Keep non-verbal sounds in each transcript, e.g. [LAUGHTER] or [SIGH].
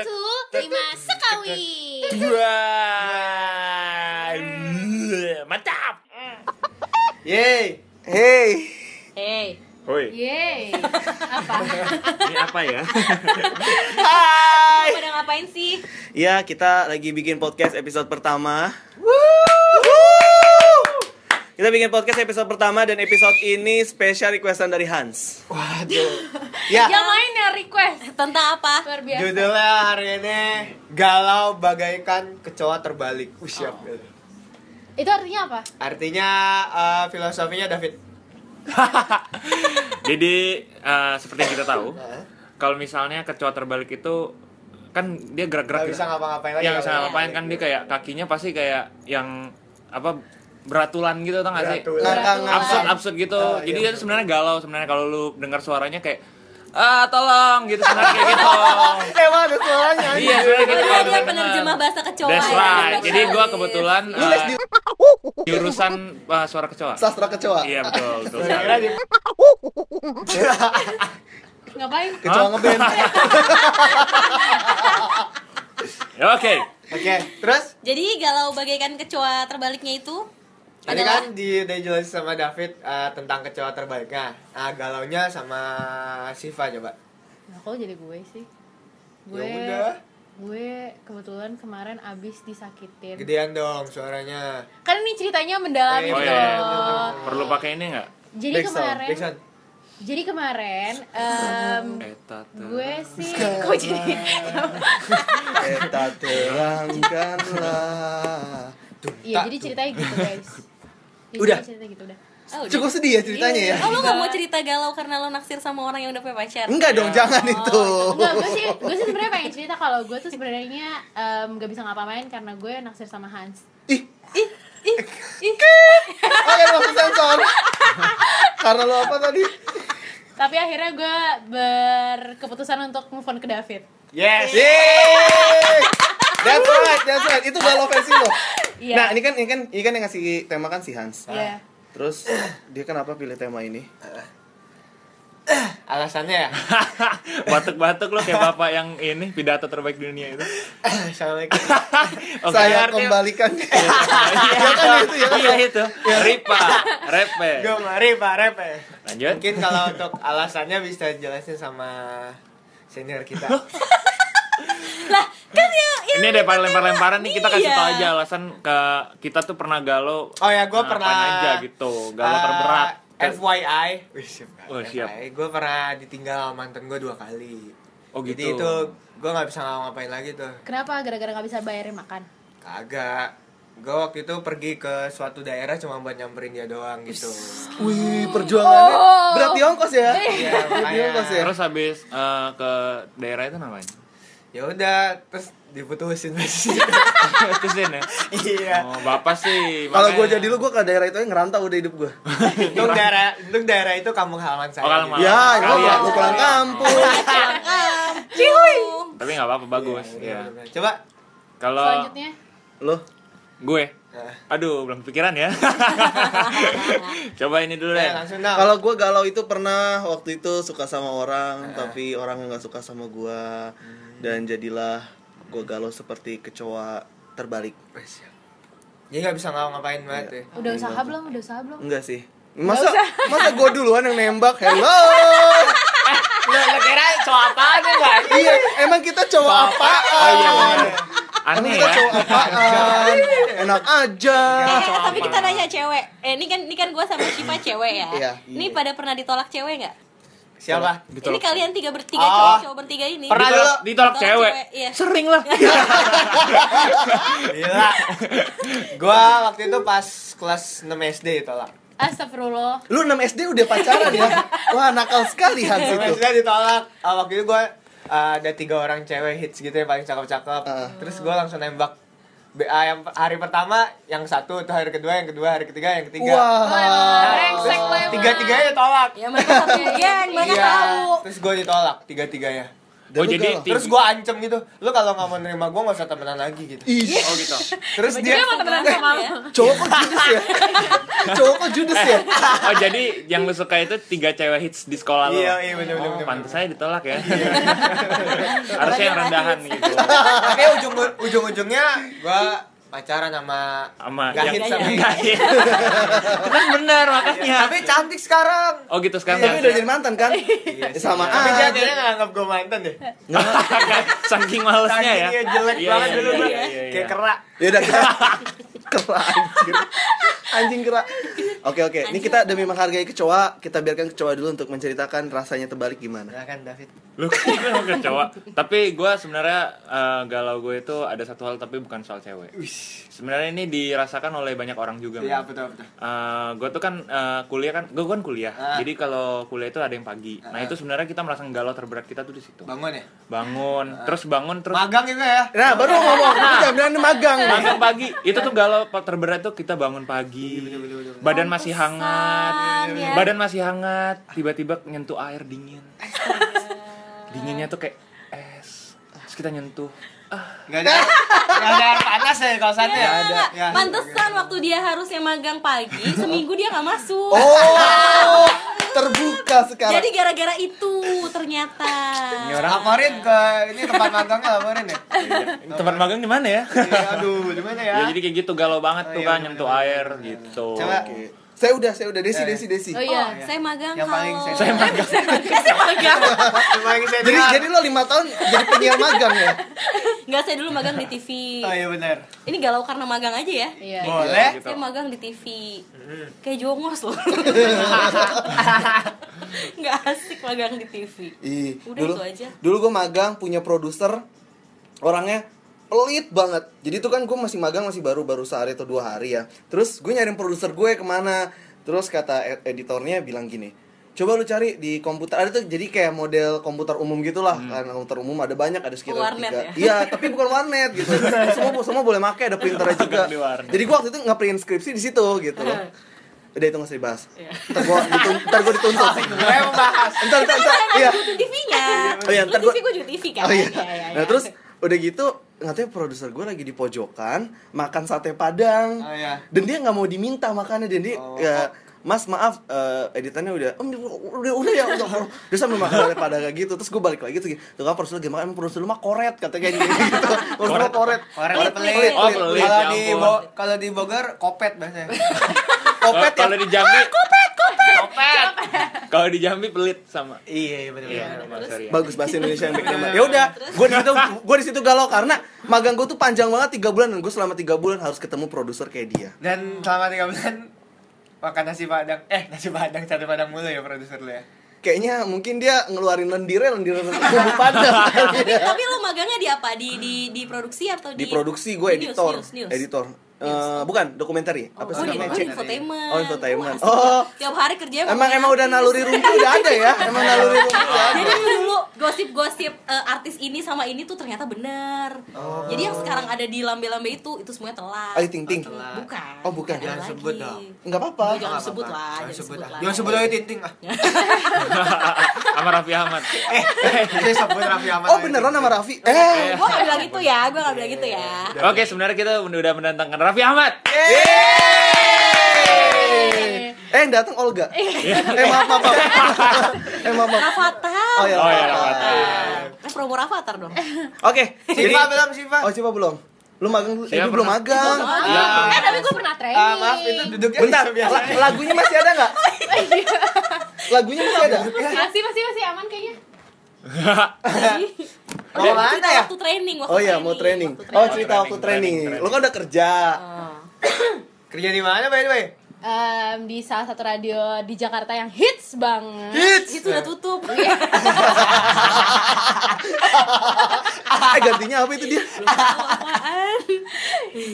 Satu, lima sekawi. Wah, mantap. Yeay. Hey, Hey. Hoi, Yeay. Apa? ini apa ya? hai. Pada ngapain sih? Ya, kita lagi bikin podcast episode pertama. Kita bikin podcast episode pertama dan episode ini spesial requestan dari Hans. Waduh. [LAUGHS] Ya, Yang main yang request. Tentang apa? Luar biasa. judulnya hari ini galau bagaikan kecoa terbalik. Uh, siap. Itu artinya apa? Artinya eh, filosofinya David. [LAUGHS] Jadi eh, seperti yang kita tahu, [LAUGHS] kalau misalnya kecoa terbalik itu kan dia gerak-gerak Gak bisa gitu. ngapa-ngapain lagi. Yang bisa kalau ngapain terbalik. kan dia kayak kakinya pasti kayak yang apa beratulan gitu tau gak sih? Absurd absurd gitu. Oh, Jadi iya, dia sebenarnya galau sebenarnya kalau lu dengar suaranya kayak ah tolong gitu sebenarnya kayak gitu. [LAUGHS] Emang ada suaranya. iya sebenarnya gitu. Kalau dia, dia penerjemah bahasa kecoa. That's ya. right. Jadi gua kebetulan Lu les eh, di jurusan eh, suara kecoa. sastra kecoa. Iya betul betul. Kira di [LAUGHS] Ngapain? Kecoa ngeband. [LAUGHS] Ya, Oke. Oke, terus Jadi galau bagaikan kecoa terbaliknya itu Tadi kan di udah jelasin sama David eh, tentang kecoa terbaliknya. Nah, galaunya sama Siva coba. Nah, kok jadi gue sih? Gue Ya udah. gue kebetulan kemarin abis disakitin. Gedean dong suaranya. Kan ini ceritanya mendalam Oh, gitu iya, iya. loh. Perlu pakai ini nggak? Jadi sound, kemarin, sound. jadi kemarin em, Eta gue sih kok jadi [LAUGHS] Eta terangkanlah. Iya, jadi ceritanya gitu, guys. Jadi Udah. ceritanya gitu udah. Oh, udah. Cukup sedih ya ceritanya ya. Oh, lu gak mau cerita galau karena lo naksir sama orang yang udah punya pacar? Enggak dong, jangan itu. Enggak, gue sih gue sih sebenarnya pengen cerita kalau gue tuh sebenarnya em, gak bisa ngapa-ngapain karena gue naksir sama Hans. Ih, Ih, ih, ih. oh ya sensor. Karena lo apa tadi? Tapi akhirnya gue berkeputusan untuk move on ke David. Yes. Yeay. That's right, that's right. Itu galau versi lo. Iya. Nah, ini kan ini kan ini kan yang ngasih tema kan si Hans. Iya. Terus dia kenapa pilih tema ini? [COUGHS] Alasannya ya. [LAUGHS] Batuk-batuk lo kayak bapak yang ini pidato terbaik di dunia itu. [COUGHS] Assalamualaikum. [COUGHS] Oke, Saya artinya- kembalikan. Iya kan itu, ya kan? Iya itu. Ripa, [LAUGHS] repe. Gue mari Pak Repe. Lanjut. Mungkin kalau untuk alasannya bisa jelasin sama senior kita. [LAUGHS] Lah, kan ya, ya Ini ada paling lempar-lemparan nih kita kasih Iya. tau aja alasan ke kita tuh pernah galau. Oh ya, gue ngapain pernah aja gitu. Galau eh, terberat. FYI, Wih. Oh, siap. Gue pernah ditinggal mantan gue dua kali. Oh, Jadi gitu. itu gue nggak bisa ngapain lagi tuh. Kenapa gara-gara gak bisa bayarin makan? Kagak. Gue waktu itu pergi ke suatu daerah cuma buat nyamperin dia doang gitu. Wih, perjuangannya Oh. berat di ongkos ya. Iya, Berat di ongkos ya. Terus habis eh, ke daerah itu namanya? Ya udah, terus diputusin masih. Putusin ya. iya. Oh, bapak sih. Kalau gue jadi lu gue ke daerah itu aja ngerantau udah hidup gue. Untuk daerah, untuk daerah itu kampung halaman saya. Oh, gitu. Ya, Kalian. gue lu pulang kampung. Cihuy. Tapi nggak apa-apa bagus. Iya, ya. bener-bener. Coba. Kalau Selanjutnya Lo gue, Nah, aduh belum kepikiran ya. [LAUGHS] Coba ini dulu ya, deh. dong. Kalau gue galau itu pernah waktu itu suka sama orang, tapi orang nggak suka sama gue, dan jadilah gue galau seperti kecoa terbalik. Eh. Jadi nggak bisa ngapa-ngapain banget ya. udah usaha belum? Udah usaha belum? Enggak sih. Masa masa gue [LAUGHS] duluan yang nembak? Hello. Lo, lo kira cowok apaan ya iya, emang kita cowok apaan? Oh iya bener. Emang Aneh kita ya. cowok apaan? Enak aja. Eh, tapi kita nanya cewek. Eh, ini kan ini kan gue sama Shiva cewek ya. Iya. Ini pada pernah ditolak cewek nggak? Siapa? Ini kalian tiga bertiga Oh. cowok cowok bertiga ini. Pernah Ditolak, ditolak Ditolak cewek. cewek, iya. Sering lah. [LAUGHS] Gila. Gua waktu itu pas kelas 6 SD ditolak. Astagfirullah. Lu 6 SD udah pacaran ya? Wah, nakal sekali Hans 6 itu. SD ditolak. Ah, waktu itu gua ah, ada tiga orang cewek hits gitu yang paling cakep-cakep. Ah. Terus gua langsung nembak. Be- ah, yang hari pertama yang satu, tuh hari kedua, yang kedua, hari ketiga, yang ketiga. Lo emang. Tiga-tiganya ditolak. Ya mereka satu geng, mana Iya. tahu. Terus gua ditolak tiga-tiganya. Dan Oh, lu jadi galau. Terus gua ancem gitu, lu kalau nggak mau nerima gua nggak usah temenan lagi gitu. Ih, Oh gitu. [LAUGHS] Terus dia mau temenan sama lu. [LAUGHS] cowok kok judes ya? [LAUGHS] cowok kok judes ya? Oh jadi yang lu suka itu tiga cewek hits di sekolah lo. Iya, iya bener bener. Oh, bener. pantas saya ditolak ya. Harusnya yang rendahan gitu. Tapi ujung ujung-ujungnya gua pacaran sama Sama Gak yang hits sama yang gak hits. Kan bener makanya. Tapi cantik sekarang. Oh gitu sekarang. Tapi udah jadi mantan kan? sama Tapi dia aja. kayaknya nggak anggap gua mantan deh. [LAUGHS] Saking malesnya ya. Saking jelek Iya, banget iya, dulu iya, iya, iya. Kayak kerak. Ya udah [LAUGHS] kita kerak anjing. Anjing kerak. Oke oke, ini kita demi menghargai kecoa, kita biarkan kecoa dulu untuk menceritakan rasanya terbalik gimana. Nah kan David. Lu kan mau ke cowok. Tapi gue sebenarnya eh, galau gue itu ada satu hal tapi bukan soal cewek. Sebenarnya ini dirasakan oleh banyak orang juga. Iya betul betul. gue tuh kan eh, kuliah kan, gue kan kuliah. Ah. Jadi kalau kuliah itu ada yang pagi. Nah itu sebenarnya kita merasa galau terberat kita tuh di situ. Bangun ya. Bangun, terus bangun, terus Magang juga ya. Nah, baru mau ngomong, jangan bilang ini magang. magang pagi. Itu tuh galau terberat tuh kita bangun pagi. Badan masih hangat. ya. Badan masih hangat, tiba-tiba nyentuh air dingin. Dinginnya tuh kayak es. Terus kita nyentuh. Gak ada Gak ada air panas ya kalau sana ya. Ada. Ya. Pantesan waktu dia harusnya magang pagi, seminggu dia nggak masuk. Oh, [LAUGHS] terbuka sekarang. Jadi gara-gara itu ternyata. Ini orang Laporin ke ini tempat magangnya laporin ya. tempat magang di mana ya? Iya, aduh, di mana ya? ya jadi kayak gitu galau banget Oh, tuh iya, kan nyentuh air gitu. Coba. Oke. Saya udah, saya udah desi Eh. desi desi. Oh iya. Saya magang Yang paling kalau saya [LAUGHS] magang. saya magang. Cuma yang saya Jadi jadi lo lima tahun jadi penyiar magang ya? Enggak, saya dulu magang di TV. Oh iya benar. Ini galau karena magang aja ya. Iya. Boleh. gitu. Saya magang di TV. Kayak jongos loh. [LAUGHS] Nggak asik magang di TV. Ih, Udah dulu, itu aja. Dulu gue magang punya produser orangnya pelit banget. Jadi itu kan gue masih magang masih baru baru sehari atau dua hari ya. Terus gue nyariin produser gue ke mana. Terus kata ed- editornya bilang gini. Coba lu cari di komputer ada tuh jadi kayak model komputer umum gitulah kan komputer umum ada banyak ada sekitar Warnet tiga ya? iya tapi bukan warnet gitu [LAUGHS] semua semua boleh pakai ada printernya juga jadi gue waktu itu nge-print skripsi di situ gitu loh udah itu nggak usah dibahas ntar gue ditun- ntar gue dituntut Gue yang membahas. ntar ntar ntar iya TV-nya. Oh iya, ntar TV gua- gue juga TV kan. Oh iya. Iya, iya, Nah iya. terus udah gitu ngatanya produser gue lagi di pojokan makan sate padang Oh iya. dan dia nggak mau diminta makannya dan dia Oh. ya, Mas maaf eh, editannya udah "Em, udah udah ya udah udah." dia sambil makan sate padang kayak gitu terus gue balik lagi tuh gini, tuh kan produser lagi makan emang produser lu mah koret katanya kayak gitu [LAUGHS] produser koret Orang Pelit. Oh, Kalau ya di kalau di Bogor kopet bahasanya. kopet ya Kalau di Jambi kopet Kopet. Kalau di Jambi pelit sama. Iya, iya benar Iya, benar. Bagus bahasa Indonesia yang bikin ya udah gue di situ gue di situ galau karena magang gue tuh panjang banget tiga bulan dan gue selama tiga bulan harus ketemu produser kayak dia Dan selama tiga bulan makan nasi padang. Eh, nasi padang sate padang mulu ya produser lu ya. kayaknya mungkin dia ngeluarin lendirnya lendirnya [LAUGHS] bumbu padang tapi, tapi lo magangnya di apa? Di di di produksi atau di di produksi gue Di news, editor news, news. editor Eh, bukan dokumenter apa Oh, sih di, namanya oh, infotainment. Oh, infotainment. Oh. ya. Tiap hari kerjanya emang emang udah naluri rumpi udah ada ya [LAUGHS] emang naluri rumpi udah ada Jadi dulu gosip-gosip eh, artis ini sama ini tuh ternyata benar. Jadi yang sekarang ada di lambe-lambe itu itu semuanya telat. Ayu Ting Ting Bukan. Oh, bukan. Jangan lagi. sebut dong. nggak apa-apa Oh, jangan sebut lah, Jangan sebut lah. Jangan sebut lagi Tinting ah. [LAUGHS] [LAUGHS] Sama Raffi Ahmad. Eh, saya sebut Raffi Ahmad. oh beneran sama Raffi eh Gue gak bilang gitu ya, gue gak bilang gitu ya. Oke, sebenarnya kita udah mendatangkan Raffi Ahmad. eh yang datang Olga eh maaf maaf maaf eh maaf maaf Rafathar. oh ya Oh ya. Raffi. Eh promo Rafathar dong. oke Siva belum Siva. oh coba belum lu magang dulu eh belum magang Ya. Eh tapi gue pernah training. Ah, maaf itu duduknya bentar biasa. la- lagunya masih ada nggak [LAUGHS] lagunya masih ada Masih masih masih aman kayaknya. [LAUGHS] Mau mana Cerita ya? Waktu training, waktu oh iya mau training waktu oh training. cerita waktu training, training training. lu kan udah kerja Oh. [COUGHS] Kerja di mana by the way? Em, di salah satu radio di Jakarta yang hits banget. hits Itu udah tutup. [LAUGHS] eh [LAUGHS] gantinya apa itu dia? [LAUGHS]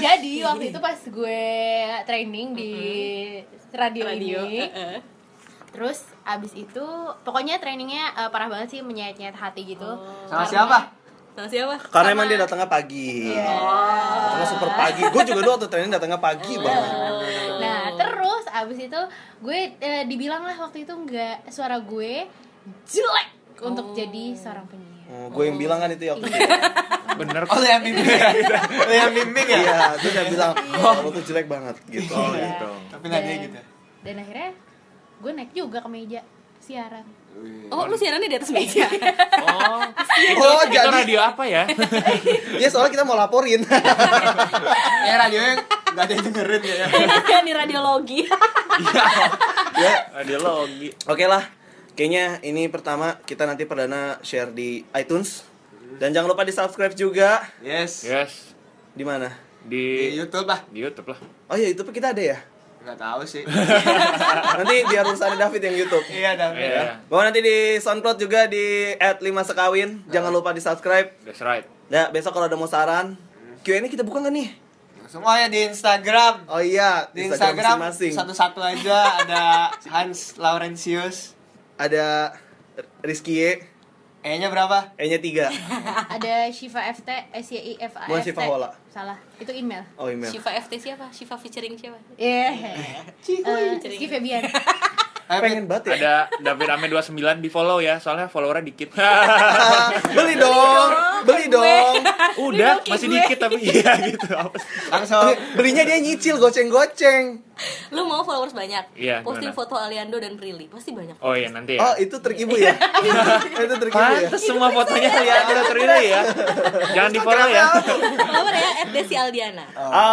Jadi waktu itu pas gue training di radio, Radio. ini, heeh. terus abis itu pokoknya trainingnya eh, parah banget sih menyayat-nyayat hati gitu. Sama Karena- siapa? Sama siapa? karena emang dia datangnya pagi Iya. Datangnya super pagi gue juga dulu waktu training datangnya pagi banget Nah terus abis itu gue eh, dibilang lah waktu itu nggak suara gue jelek untuk jadi seorang penyiar. Gue yang bilang kan itu ya waktu itu. [LAUGHS] Bener Oh, lu yang bimbing ya? Lu [LAUGHS] yang bimbing ya? Iya, terus dia bilang, oh lo tuh jelek banget gitu. Oh Iya. gitu. Tapi Dan- gitu. dan akhirnya gue naik juga ke meja siaran Oh, lu siarannya di atas meja. Oh, itu, Oh, itu jadi- radio apa ya? [LAUGHS] Iya soalnya kita mau laporin. Ya radionya nggak ada yang dengerin ya. Ini radiologi. ya, Radiologi. oke lah. Kayaknya ini pertama kita nanti perdana share di iTunes. Dan jangan lupa di subscribe juga. Yes. Yes. Di mana? Di Di YouTube lah. di YouTube lah. Oh iya, YouTube kita ada ya. Nggak tahu sih. [LAUGHS] Nanti biar urusan David yang YouTube. Iya, David. Iya. Bahwa nanti di SoundCloud juga di @5sekawin. Jangan lupa di subscribe. That's right. Ya, besok kalau ada mau saran, Q&A kita buka nggak nih? Semuanya di Instagram. Oh iya, Di Instagram masing-masing. satu-satu aja ada Hans Laurentius. Ada Rizky Y, E-nya berapa? E-nya 3. [LAUGHS] ada Shiva FT S Y I F A Bukan F T Shiva Hola. salah itu email Oh, email. Shiva FT siapa? Shiva featuring siapa? iya Eh, Rizky Febian [LAUGHS] Pengen banget ya. Ada David Ame 29 di follow ya, soalnya followernya dikit. [LAUGHS] beli dong, beli dong. [LAUGHS] Udah, Ini masih gue. dikit tapi [LAUGHS] iya gitu. Langsung. Belinya dia nyicil goceng-goceng. Lu mau followers banyak? Iya, Posting gimana? foto Aliando dan Prilly, pasti banyak. Oh iya nanti Oh, ya. [LAUGHS] itu trik ibu ya? itu trik ibu ya? Pantes semua fotonya lihat kita terili ya. Jangan di follow ya. Follower ya Desi Aldiana.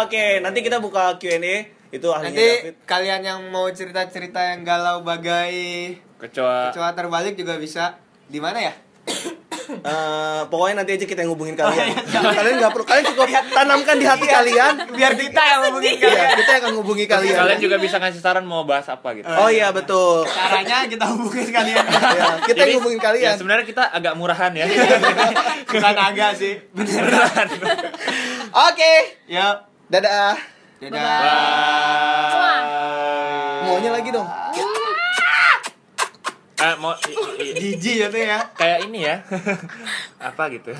Oke, nanti kita buka Q&A. Itu ahlinya Nanti David. kalian yang mau cerita-cerita yang galau bagai Kecoa. kecoa terbalik juga bisa. Di mana ya? [COUGHS] Eh, pokoknya nanti aja kita yang hubungin kalian. kalian nggak perlu, kalian cukup tanamkan di hati kalian. Biar kita yang Iya, kalian. kita yang akan hubungi kalian. Kalian juga bisa ngasih saran mau bahas apa gitu. Oh iya betul. Caranya kita hubungin kalian. Ya, kita yang hubungin Ya, kalian. sebenarnya kita agak murahan ya. Bukan agak sih. Beneran. Oke, Yuk. dadah. Dadah. Maunya lagi dong. Eh, mau Jijik ya tuh ya. kayak ini ya. [LAUGHS] apa gitu.